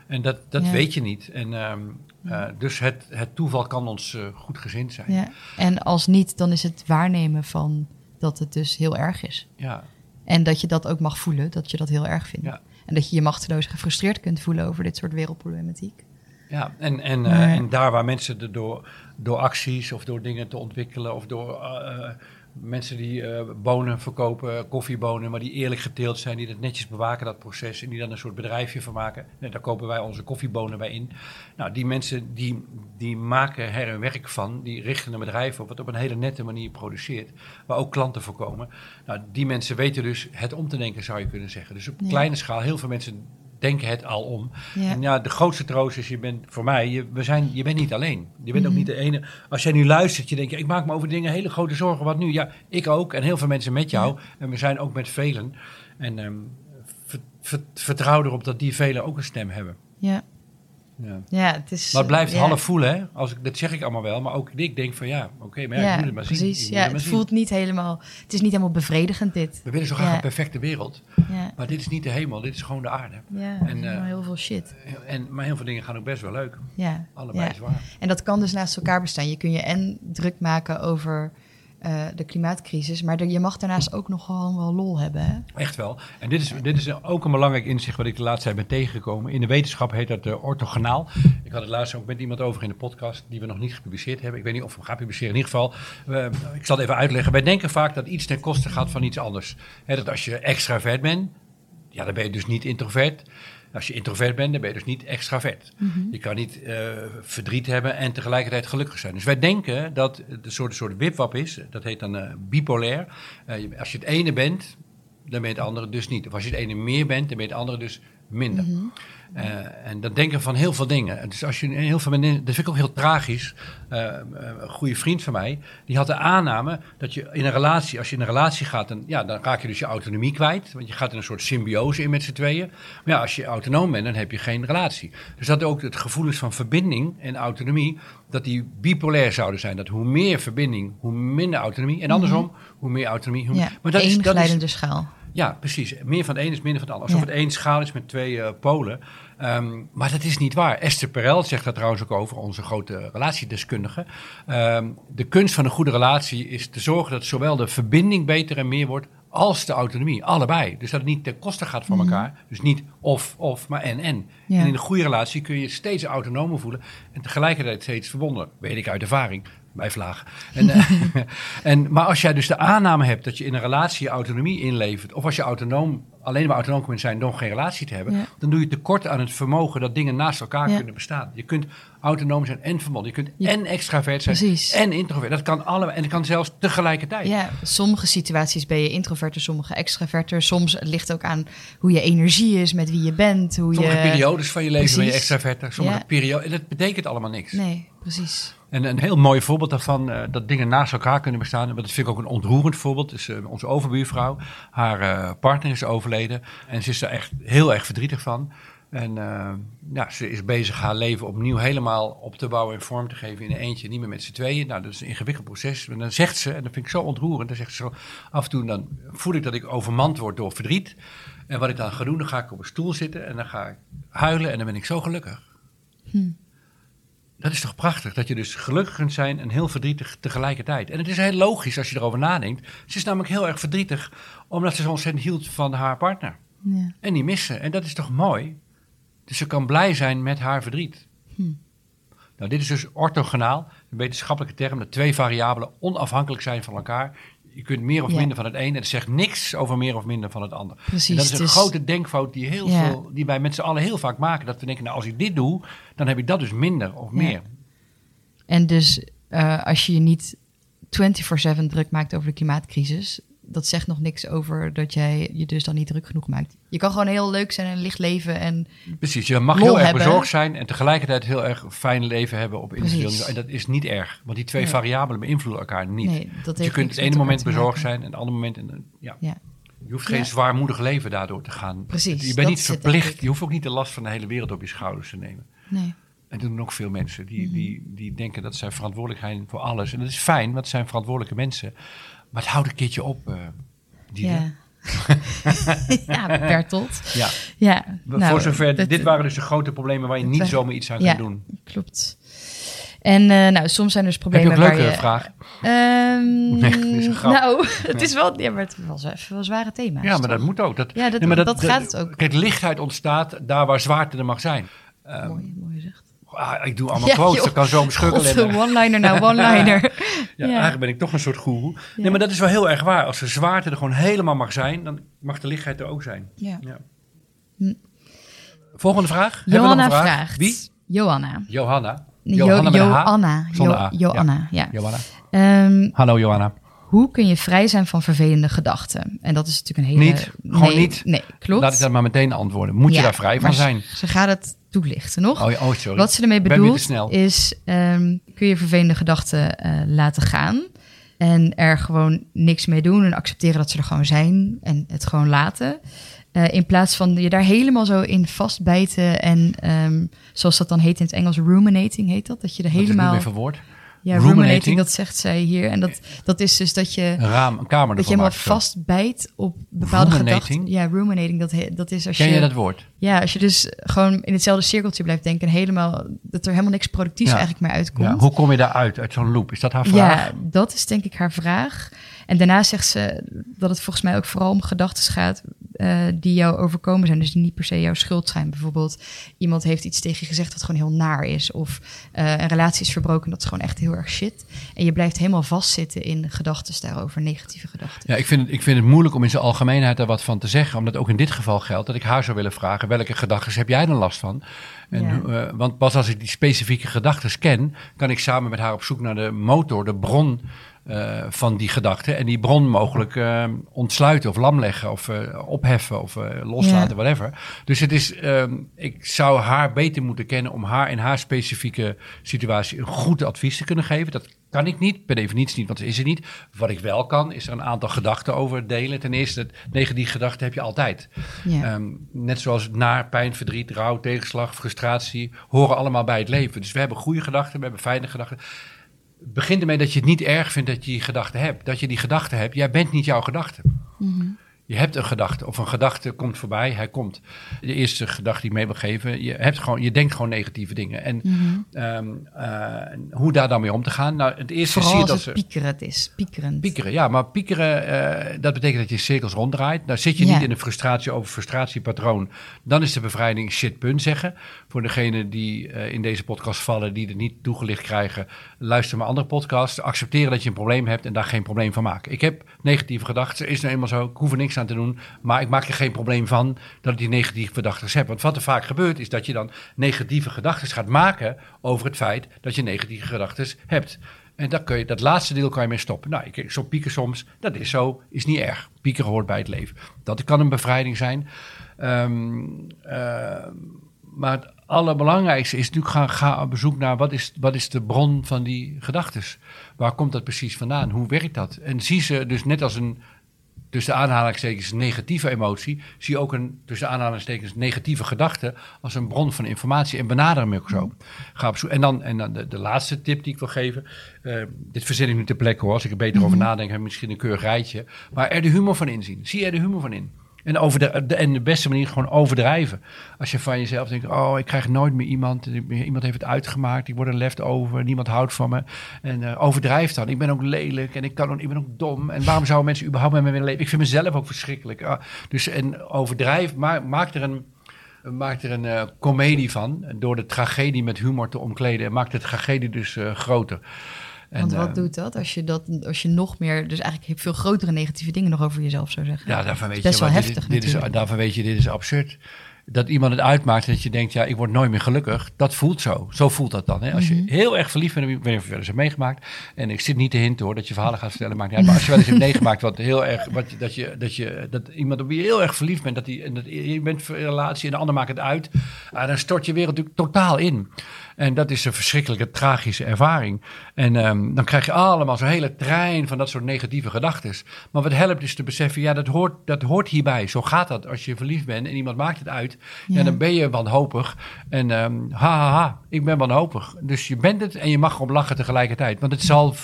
En dat, dat weet je niet. En, ehm, eh, dus het, het toeval kan ons eh, goed gezind zijn. Ja. En als niet, dan is het waarnemen van dat het dus heel erg is. Ja. En dat je dat ook mag voelen, dat je dat heel erg vindt. Ja. En dat je je machteloos gefrustreerd kunt voelen over dit soort wereldproblematiek. Ja, en, en, eh, en daar waar mensen er door, door acties of door dingen te ontwikkelen of door eh, eh, mensen die eh, bonen verkopen, koffiebonen, maar die eerlijk geteeld zijn, die dat netjes bewaken, dat proces, en die dan een soort bedrijfje van maken. Daar kopen wij onze koffiebonen bij in. Nou, die mensen die, die maken er een werk van, die richten een bedrijf op, wat op een hele nette manier produceert, waar ook klanten voor komen. Nou, die mensen weten dus het om te denken, zou je kunnen zeggen. Dus op Ja. kleine schaal, heel veel mensen denken het al om. Ja. En ja, de grootste troost is, je bent voor mij, je, we zijn, je bent niet alleen. Je bent ook Mhm. niet de ene. Als jij nu luistert, je denkt, ik maak me over dingen hele grote zorgen. Wat nu? Ja, ik ook. En heel veel mensen met jou. En we zijn ook met velen. En ehm, ver- ver- vertrouw erop dat die velen ook een stem hebben. Ja, Ja. ja het is... Maar het blijft ja. half voelen, hè? Als ik, dat zeg ik allemaal wel. Maar ook ik denk van ja, oké, maar ja, ik moet het maar zien. precies. Ik moet Ja, het zien. voelt niet helemaal... Het is niet helemaal bevredigend, dit. We willen zo graag Ja. een perfecte wereld. Ja, Maar dit is niet de hemel, dit is gewoon de aarde. ja En, eh, heel veel shit. En, maar heel veel dingen gaan ook best wel leuk. Ja, Allebei ja. is waar. En dat kan dus naast elkaar bestaan. Je kun je en druk maken over eh, de klimaatcrisis, maar je mag daarnaast ook nog gewoon wel lol hebben. Hè? Echt wel. En dit is, dit is ook een belangrijk inzicht wat ik de laatste tijd ben tegengekomen. In de wetenschap heet dat uh, orthogonaal. Ik had het laatst ook met iemand over in de podcast die we nog niet gepubliceerd hebben. Ik weet niet of we hem gaan publiceren. In ieder geval, eh, ik zal het even uitleggen. Wij denken vaak dat iets ten koste gaat van iets anders. Dat als je extravert bent, ja, dan ben je dus niet introvert. Als je introvert bent, dan ben je dus niet extravert. Je kan niet eh, verdriet hebben en tegelijkertijd gelukkig zijn. Dus wij denken dat het een soort, soort wipwap is. Dat heet dan eh, bipolair. Eh, als je het ene bent, dan ben je het andere dus niet. Of als je het ene meer bent, dan ben je het andere dus minder. Eh, en dat denken van heel veel dingen. En Dus als je heel veel mensen, dat vind ik ook heel tragisch. Eh, eh, een goede vriend van mij, die had de aanname dat je in een relatie, als je in een relatie gaat, dan, ja, dan raak je dus je autonomie kwijt. Want je gaat in een soort symbiose in met z'n tweeën. Maar ja, als je autonoom bent, dan heb je geen relatie. Dus dat ook het gevoelens van verbinding en autonomie, dat die bipolair zouden zijn. Dat hoe meer verbinding, hoe minder autonomie. En andersom, hoe meer autonomie, hoe Ja, maar dat is, dat is, schaal. Ja, precies. Meer van het een is minder van het ander. Alsof Ja. het één schaal is met twee eh, polen. Ehm, maar dat is niet waar. Esther Perel zegt daar trouwens ook over, onze grote relatiedeskundige. Ehm, de kunst van een goede relatie is te zorgen dat zowel de verbinding beter en meer wordt als de autonomie. Allebei. Dus dat het niet ten koste gaat van elkaar. Dus niet of, of, maar en, en. Mhm. Ja. En in een goede relatie kun je je steeds autonomer voelen en tegelijkertijd steeds verbonden. Weet ik uit ervaring. Bij vlaag. En, eh, en, maar als jij dus de aanname hebt dat je in een relatie je autonomie inlevert, of als je autonoom, alleen maar autonoom kunt zijn door geen relatie te hebben, Ja. dan doe je tekort aan het vermogen dat dingen naast elkaar Ja. kunnen bestaan. Je kunt autonoom zijn en verbonden. Je kunt en extravert zijn Precies. en introvert. Dat kan allebei. En dat kan zelfs tegelijkertijd. Ja, sommige situaties ben je introverter, sommige extraverter. Soms het ligt ook aan hoe je energie is, met wie je bent, hoe Sommige je... periodes van je leven ben je extraverter. Sommige periodes. En dat betekent allemaal niks. Nee, precies. En een heel mooi voorbeeld daarvan, eh, dat dingen naast elkaar kunnen bestaan. Want dat vind ik ook een ontroerend voorbeeld. is eh, onze overbuurvrouw. Haar eh, partner is overleden. En ze is er echt heel erg verdrietig van. En ja, ze is bezig haar leven opnieuw helemaal op te bouwen en vorm te geven in een eentje. Niet meer met z'n tweeën. Nou, dat is een ingewikkeld proces. En dan zegt ze, en dat vind ik zo ontroerend. Dan zegt ze zo, af en toe dan voel ik dat ik overmand word door verdriet. En wat ik dan ga doen, dan ga ik op een stoel zitten en dan ga ik huilen. En dan ben ik zo gelukkig. Dat is toch prachtig, dat je dus gelukkig kunt zijn en heel verdrietig tegelijkertijd. En het is heel logisch als je erover nadenkt. Ze is namelijk heel erg verdrietig, omdat ze zo ontzettend hield van haar partner. Ja. En die missen. En dat is toch mooi? Dus ze kan blij zijn met haar verdriet. Hm. Nou, dit is dus orthogonaal, een wetenschappelijke term, dat twee variabelen onafhankelijk zijn van elkaar. Je kunt meer of Ja. minder van het een en het zegt niks over meer of minder van het ander. Precies, En dat is een dus- grote denkfout die, heel Ja. veel, die wij met z'n allen heel vaak maken. Dat we denken, nou als ik dit doe, dan heb ik dat dus minder of Ja. meer. En dus eh, als je je niet 24/7 druk maakt over de klimaatcrisis, dat zegt nog niks over dat jij je dus dan niet druk genoeg maakt. Je kan gewoon heel leuk zijn en licht leven en Precies, je mag heel erg hebben. bezorgd zijn en tegelijkertijd heel erg fijn leven hebben op individueel. En dat is niet erg, want die twee Nee. variabelen beïnvloeden elkaar niet. nee, dat Want je kunt het ene moment bezorgd zijn en het andere moment... En, ja. Ja. Je hoeft geen Ja. zwaarmoedig leven daardoor te gaan. Precies, Je bent niet verplicht, je hoeft ook niet de last van de hele wereld op je schouders te nemen. Nee. En dat doen ook veel mensen. Die, Mhm. die, die denken dat zij verantwoordelijk zijn voor alles. En dat is fijn, want het zijn verantwoordelijke mensen. Maar het houdt een keertje op, eh. Ja. ja, Bertolt. Ja. Ja, voor nou, zover, dat- dit waren dus de grote problemen waar je niet dat- zomaar iets aan ja. kan doen. Klopt. En eh, nou, soms zijn er dus Heb je problemen ook leuke waar je... vraag? Ehm, Nee, dit is een grap. Nou, het is wel, ja, maar het was even wel zware thema's. Ja, maar dat moet ook. Dat, Ja, dat- nee, maar dat gaat het ook. Kijk, lichtheid ontstaat daar waar zwaarte er mag zijn. Ehm, Mooi, mooi gezegd. Ah, ik doe allemaal Ja, quotes, dat kan zo one-liner nou, one-liner. Ja, Ja. Eigenlijk ben ik toch een soort goeroe. Nee, maar dat is wel heel erg waar. Als de zwaarte er gewoon helemaal mag zijn, dan mag de lichtheid er ook zijn. Ja. Ja. Hm. Volgende vraag. Johanna vraag? vraagt. Wie? Johanna. Johanna. Jo- Johanna met een H? Joanna. Zonder Jo- A. Joanna, ja. Johanna. Ehm, Hallo Johanna. hoe kun je vrij zijn van vervelende gedachten? En dat is natuurlijk een hele... Niet. Gewoon nee, niet. Nee, klopt. Laat ik dat maar meteen antwoorden. Moet je daar vrij van zijn? Ze gaat het toelichten nog. Oh, oh sorry. Wat ze ermee bedoelt is, ehm, kun je vervelende gedachten eh, laten gaan en er gewoon niks mee doen en accepteren dat ze er gewoon zijn en het gewoon laten. Eh, in plaats van je daar helemaal zo in vastbijten en ehm, zoals dat dan heet in het Engels, ruminating heet dat. Dat je er helemaal... Ja, Ruminating? ruminating, dat zegt zij hier. En dat, dat is dus dat je, Een raam, een kamer dat je helemaal vastbijt op bepaalde Ruminating? gedachten. Ja, ruminating, dat, dat is als Ken je... je dat woord? Ja, als je dus gewoon in hetzelfde cirkeltje blijft denken... en helemaal, dat er helemaal niks productiefs Ja. eigenlijk meer uitkomt. Ja, hoe kom je daaruit, uit zo'n loop? Is dat haar vraag? Ja, dat is denk ik haar vraag. En daarna zegt ze dat het volgens mij ook vooral om gedachten gaat... eh, die jou overkomen zijn, dus die niet per se jouw schuld zijn. Bijvoorbeeld, iemand heeft iets tegen je gezegd wat gewoon heel naar is. Of eh, een relatie is verbroken, dat is gewoon echt heel erg shit. En je blijft helemaal vastzitten in gedachten daarover, negatieve gedachten. Ja, ik vind, het, ik vind het moeilijk om in zijn algemeenheid daar wat van te zeggen. Omdat ook in dit geval geldt dat ik haar zou willen vragen... welke gedachten heb jij dan last van? En, Ja. eh, want pas als ik die specifieke gedachten ken... kan ik samen met haar op zoek naar de motor, de bron eh, van die gedachten. En die bron mogelijk eh, ontsluiten of lamleggen of eh, opheffen of loslaten, Ja. whatever. Dus het is, ehm, ik zou haar beter moeten kennen... om haar in haar specifieke situatie een goed advies te kunnen geven. Dat kan ik niet, per definitie niet, want is het niet. Wat ik wel kan, is er een aantal gedachten over delen. Ten eerste, negatieve gedachten heb je altijd. Ja. Ehm, net zoals naar, pijn, verdriet, rouw, tegenslag, frustratie, horen allemaal bij het leven. Dus we hebben goede gedachten, we hebben fijne gedachten. Het begint ermee dat je het niet erg vindt dat je die gedachten hebt. Dat je die gedachten hebt, jij bent niet jouw gedachte. Mhm. Je hebt een gedachte, of een gedachte komt voorbij, hij komt. De eerste gedachte die ik mee wil geven, je, hebt gewoon, je denkt gewoon negatieve dingen. En Mhm. ehm, eh, hoe daar dan mee om te gaan? Nou, het eerste Vooral zie je dat het ze... piekerend is, piekerend. Piekeren, ja, maar piekeren, eh, dat betekent dat je cirkels ronddraait. Nou zit je Ja. niet in een frustratie over frustratiepatroon. Dan is de bevrijding shit punt zeggen. Voor degenen die eh, in deze podcast vallen, die het niet toegelicht krijgen, luister maar andere podcasts. Accepteren dat je een probleem hebt en daar geen probleem van maken. Ik heb negatieve gedachten, is nou eenmaal zo, ik hoef er niks aan te doen. Maar ik maak er geen probleem van dat ik die negatieve gedachten heb. Want wat er vaak gebeurt, is dat je dan negatieve gedachten gaat maken over het feit dat je negatieve gedachten hebt. En dat, kun je, dat laatste deel kan je mee stoppen. Nou, ik, zo pieken soms, dat is zo, is niet erg. Pieken hoort bij het leven. Dat kan een bevrijding zijn. Ehm, eh, maar allerbelangrijkste is natuurlijk gaan, ga op bezoek naar wat is, wat is de bron van die gedachten. Waar komt dat precies vandaan? Hoe werkt dat? En zie ze dus net als een tussen aanhalingstekens negatieve emotie, zie ook een tussen aanhalingstekens negatieve gedachte als een bron van informatie en benader hem ook zo. Ga op zoek. En dan, en dan de, de laatste tip die ik wil geven, eh, dit verzin ik nu ter plekke hoor, als ik er beter over nadenk, heb ik misschien een keurig rijtje, maar er de humor van inzien. Zie er de humor van in. En, over de, en de beste manier gewoon overdrijven. Als je van jezelf denkt, oh, ik krijg nooit meer iemand. Iemand heeft het uitgemaakt, ik word een leftover, niemand houdt van me. En eh, overdrijf dan. Ik ben ook lelijk en ik, kan ik ben ook dom. En waarom zouden mensen überhaupt met me willen leven? Ik vind mezelf ook verschrikkelijk. Ah, dus en overdrijf, maak, maak er een... Maak er een eh, komedie van, door de tragedie met humor te omkleden. En maakt de tragedie dus eh, groter. En, Want wat eh, doet dat als je, dat als je nog meer, dus eigenlijk veel grotere negatieve dingen nog over jezelf zou zeggen? Ja, daarvan weet best je, wel heftig dit, dit is, daarvan weet je, dit is absurd. Dat iemand het uitmaakt dat je denkt, ja, ik word nooit meer gelukkig. Dat voelt zo. Zo voelt dat dan. Hè? Als je Mhm. heel erg verliefd bent, ik je wel eens hebt meegemaakt. En ik zit niet te hinten hoor, dat je verhalen gaat vertellen, maakt niet uit. Maar als je wel eens hebt meegemaakt wat heel erg, wat, dat, je, dat, je, dat iemand op wie je heel erg verliefd bent, dat, die, en dat je bent in een relatie en de ander maakt het uit. ah, dan stort je wereld natuurlijk totaal in. En dat is een verschrikkelijke, tragische ervaring. En ehm, dan krijg je allemaal zo'n hele trein van dat soort negatieve gedachten. Maar wat helpt is te beseffen, ja, dat hoort, dat hoort hierbij. Zo gaat dat als je verliefd bent en iemand maakt het uit. Ja, Ja. dan ben je wanhopig. En ehm ha, ha, ha, ik ben wanhopig. Dus je bent het en je mag erop lachen tegelijkertijd. Want het zal.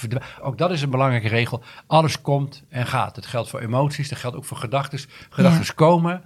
Ook dat is een belangrijke regel. Alles komt en gaat. Het geldt voor emoties, dat geldt ook voor gedachten. Gedachten komen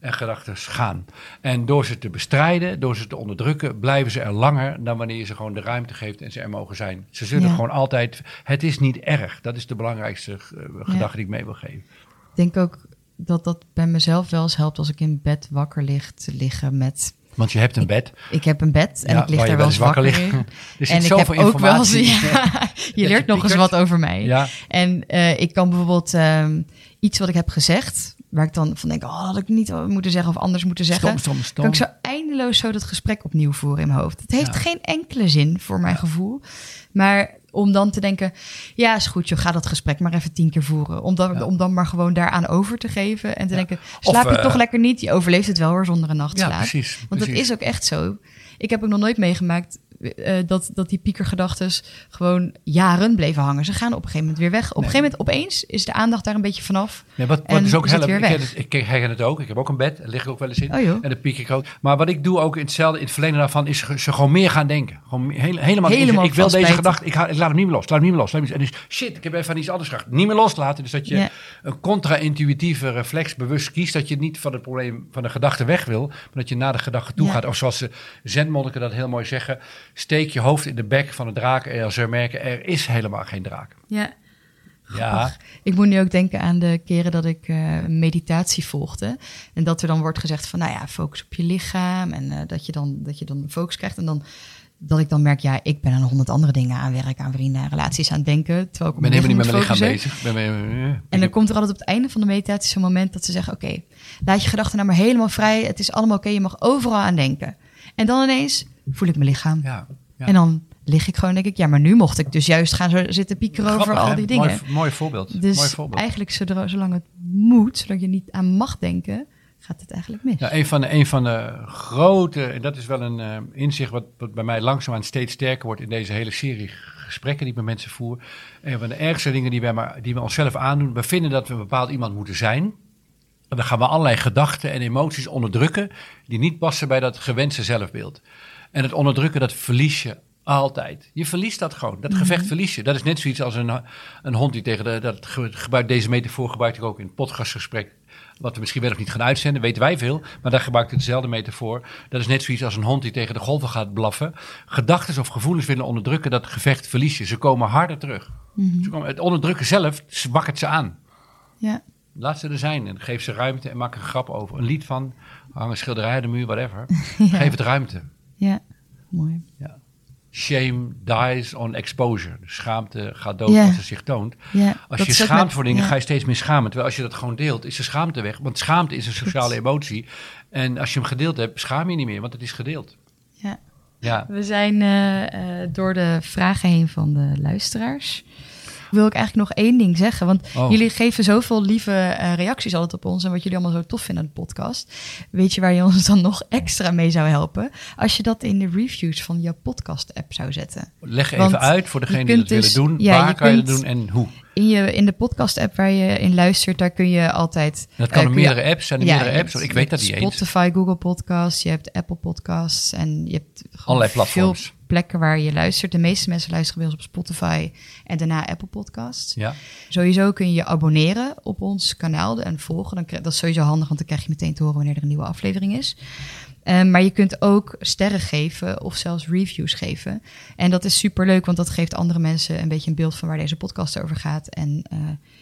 en gedachten gaan. En door ze te bestrijden, door ze te onderdrukken, blijven ze er langer dan wanneer je ze gewoon de ruimte geeft en ze er mogen zijn. Ze zullen Ja. gewoon altijd. Het is niet erg. Dat is de belangrijkste eh, gedachte die ik mee wil geven. Ik denk ook dat dat bij mezelf wel eens helpt als ik in bed wakker lig te liggen met... Want je hebt een bed. Ik heb een bed en Ja, ik lig daar wel eens wakker, ligt. in. Er zit en ik heb ook wel eens... je leert nog eens wat over mij. Ja, En eh, ik kan bijvoorbeeld ehm, iets wat ik heb gezegd... waar ik dan van denk, oh, dat had ik niet moeten zeggen of anders moeten zeggen... stom, stom, stom. kan ik zo eindeloos zo dat gesprek opnieuw voeren in mijn hoofd. Het heeft Ja. geen enkele zin voor mijn gevoel. Maar om dan te denken, ja, is goed, joh, ga dat gesprek maar even tien keer voeren. Om dan, Ja. om dan maar gewoon daaraan over te geven en te denken, slaap Of, je eh, toch lekker niet? Je overleeft het wel hoor, zonder een ja nachtslaap. precies. Want dat is ook echt zo. Ik heb ook nog nooit meegemaakt eh, dat, dat die piekergedachtes gewoon jaren bleven hangen. Ze gaan op een gegeven moment weer weg. Op een gegeven moment opeens is de aandacht daar een beetje vanaf. Nee, wat, wat is ook helpt, ik, het, ik herken het ook. Ik heb ook een bed, daar lig ik ook wel eens in. Oh. En dan piek ik ook. Maar wat ik doe ook in hetzelfde, in het verleden daarvan, is ze gewoon meer gaan denken. Gewoon hele- helemaal, Helemaal ik wil deze gedachte, ik, laat hem niet meer los, laat hem niet meer los. Laat hem niet- en dus, shit, ik heb even aan iets anders gedacht. Niet meer loslaten. Dus dat je Ja. een contra-intuïtieve reflex bewust kiest, dat je niet van het probleem, van de gedachte weg wil, maar dat je naar de gedachte toe Ja. gaat. Of zoals de zenmonniken dat heel mooi zeggen, steek je hoofd in de bek van de draak en als ze merken, er is helemaal geen draak. Ja. Ja, Ik moet nu ook denken aan de keren dat ik eh, meditatie volgde. En dat er dan wordt gezegd van, nou ja, focus op je lichaam. En eh, dat, je dan, dat je dan focus krijgt. En dan dat ik dan merk, ja, ik ben aan honderd andere dingen aan werk, aan vrienden en relaties aan het denken. Terwijl ik ben helemaal niet met mijn lichaam bezig. Ben, ben- En dan komt er altijd op het einde van de meditatie zo'n moment dat ze zeggen, oké, laat je gedachten nou maar helemaal vrij. Het is allemaal oké, je mag overal aan denken. En dan ineens voel ik mijn lichaam. ja, ja. En dan lig ik gewoon, denk ik, ja, maar nu mocht ik dus juist gaan zo zitten piekeren over al hè? die dingen. Mooi, mooi voorbeeld. Dus mooi voorbeeld. eigenlijk, zodra, zolang het moet, zodat je niet aan mag denken, gaat het eigenlijk mis. Ja, een, van de, een van de grote, en dat is wel een eh, inzicht wat, wat bij mij langzaamaan steeds sterker wordt in deze hele serie gesprekken die ik met mensen voer. Een van de ergste dingen die wij, maar, die we onszelf aandoen, we vinden dat we een bepaald iemand moeten zijn. En dan gaan we allerlei gedachten en emoties onderdrukken die niet passen bij dat gewenste zelfbeeld. En het onderdrukken, dat verlies je altijd. Je verliest dat gewoon. Dat gevecht verlies je. Dat is net zoiets als een, een hond die tegen de... Dat ge- gebruik, deze metafoor gebruik ik ook in het podcastgesprek. Wat we misschien wel of niet gaan uitzenden, weten wij veel. Maar daar gebruik ik dezelfde metafoor. Dat is net zoiets als een hond die tegen de golven gaat blaffen. Gedachten of gevoelens willen onderdrukken, dat gevecht verlies je. Ze komen harder terug. Ze komen, het onderdrukken zelf wakkert ze aan. Ja, Laat ze er zijn en geef ze ruimte en maak een grap over. Een lied van, hang een schilderij aan de muur, whatever. Geef het ruimte. Ja, mooi. Shame dies on exposure. De schaamte gaat dood Ja. als ze zich toont. Ja, Als je schaamt met- voor dingen, ja. ga je steeds meer schamen. Terwijl als je dat gewoon deelt, is de schaamte weg. Want schaamte is een sociale emotie. En als je hem gedeeld hebt, schaam je niet meer, want het is gedeeld. Ja. Ja, We zijn eh, eh, door de vragen heen van de luisteraars. Wil ik eigenlijk nog één ding zeggen? Want Oh. jullie geven zoveel lieve eh, reacties altijd op ons en wat jullie allemaal zo tof vinden aan de podcast. Weet je waar je ons dan nog extra mee zou helpen? Als je dat in de reviews van jouw podcast-app zou zetten. leg Want even uit voor je degenen die dat dus- willen doen. ja, waar kan je dat doen en hoe? In, je, in de podcast-app waar je in luistert, daar kun je altijd... Dat kan eh, op kun je- meerdere apps. Zijn er Ja, meerdere apps? Ik weet dat eens. Spotify, Google Podcasts, je hebt Apple Podcasts en je hebt Allerlei platforms. veel plekken waar je luistert. De meeste mensen luisteren bij ons op Spotify en daarna Apple Podcasts. Ja. Sowieso kun je je abonneren op ons kanaal en volgen. Dan krijg, dat is sowieso handig, want dan krijg je meteen te horen wanneer er een nieuwe aflevering is. Ehm, maar je kunt ook sterren geven of zelfs reviews geven. En dat is super leuk, want dat geeft andere mensen een beetje een beeld van waar deze podcast over gaat. En eh,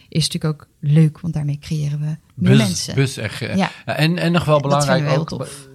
is natuurlijk ook leuk, want daarmee creëren we meer Bus, mensen. bus echt. eh, Ja. En, en nog wel belangrijk we ook. tof.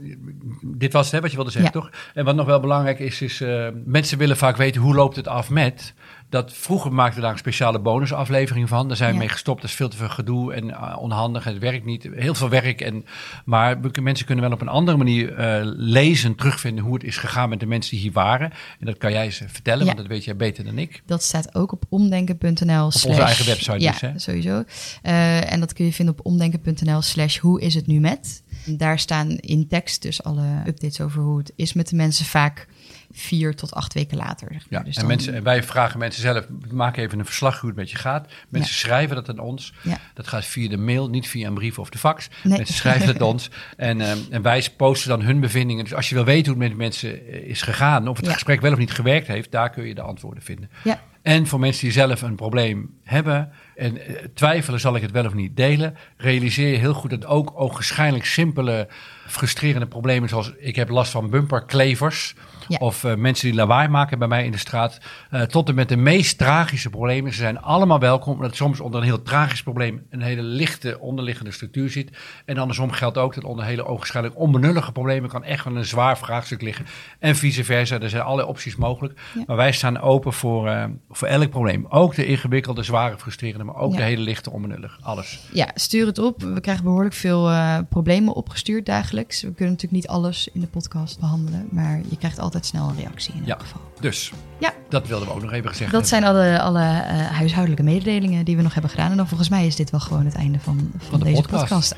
Dit was hè, wat je wilde zeggen, Ja. toch? En wat nog wel belangrijk is, is eh, mensen willen vaak weten hoe loopt het af met. Dat vroeger maakten we daar een speciale bonusaflevering van. Daar zijn we Ja. mee gestopt. Dat is veel te veel gedoe en uh, onhandig. Het werkt niet. Heel veel werk. En, maar mensen kunnen wel op een andere manier eh, lezen, terugvinden hoe het is gegaan met de mensen die hier waren. En dat kan jij eens vertellen, Ja. want dat weet jij beter dan ik. Dat staat ook op omdenken.nl. Op onze eigen website Ja, dus, hè? sowieso. Eh, en dat kun je vinden op omdenken.nl slash hoe is het nu met. Daar staan in tekst dus alle updates over hoe het is met de mensen vaak vier tot acht weken later. zeg maar. Ja, Dus en, dan- mensen, en wij vragen mensen zelf, maak even een verslag hoe het met je gaat. Mensen schrijven dat aan ons. Ja. Dat gaat via de mail, niet via een brief of de fax. Nee. Mensen schrijven het aan ons. En, ehm, en wij posten dan hun bevindingen. Dus als je wil weten hoe het met mensen eh, is gegaan, of het Ja. gesprek wel of niet gewerkt heeft, daar kun je de antwoorden vinden. Ja, En voor mensen die zelf een probleem hebben en eh, twijfelen, zal ik het wel of niet delen, realiseer je heel goed dat ook ogenschijnlijk simpele, frustrerende problemen, zoals ik heb last van bumperklevers, Ja. of eh, mensen die lawaai maken bij mij in de straat, eh, tot en met de meest tragische problemen. Ze zijn allemaal welkom, omdat soms onder een heel tragisch probleem een hele lichte onderliggende structuur zit. En andersom geldt ook dat onder hele ogenschijnlijk onbenullige problemen kan echt wel een zwaar vraagstuk liggen. En vice versa, er zijn allerlei opties mogelijk. Ja. Maar wij staan open voor, eh, voor elk probleem. Ook de ingewikkelde, zware, frustrerende, maar ook Ja. de hele lichte, onbenullig. Alles. ja, stuur het op. We krijgen behoorlijk veel problemen opgestuurd dagelijks. We kunnen natuurlijk niet alles in de podcast behandelen, maar je krijgt altijd snel een reactie in Ja. elk geval. Dus, Ja. dat wilden we ook nog even gezegd Dat hebben. zijn alle, alle eh, huishoudelijke mededelingen die we nog hebben gedaan. En dan volgens mij is dit wel gewoon het einde van, van, de deze podcast. podcast.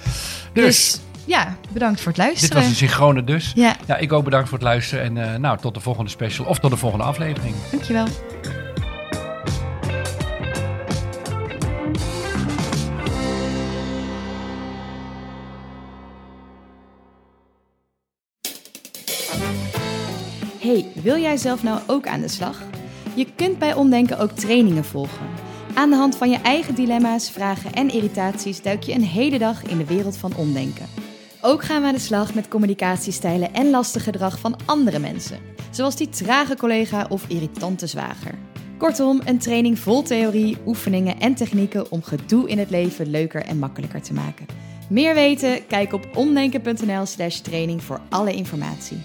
Dus, ja, bedankt voor het dit luisteren. was een synchrone dus. Ja, Ja, ik ook bedankt voor het luisteren. En eh, nou, tot de volgende special of tot de volgende aflevering. dankjewel. Hey, wil jij zelf nou ook aan de slag? Je kunt bij Omdenken ook trainingen volgen. Aan de hand van je eigen dilemma's, vragen en irritaties duik je een hele dag in de wereld van omdenken. Ook gaan we aan de slag met communicatiestijlen en lastig gedrag van andere mensen, zoals die trage collega of irritante zwager. Kortom, een training vol theorie, oefeningen en technieken om gedoe in het leven leuker en makkelijker te maken. Meer weten? Kijk op omdenken.nl/slash training voor alle informatie.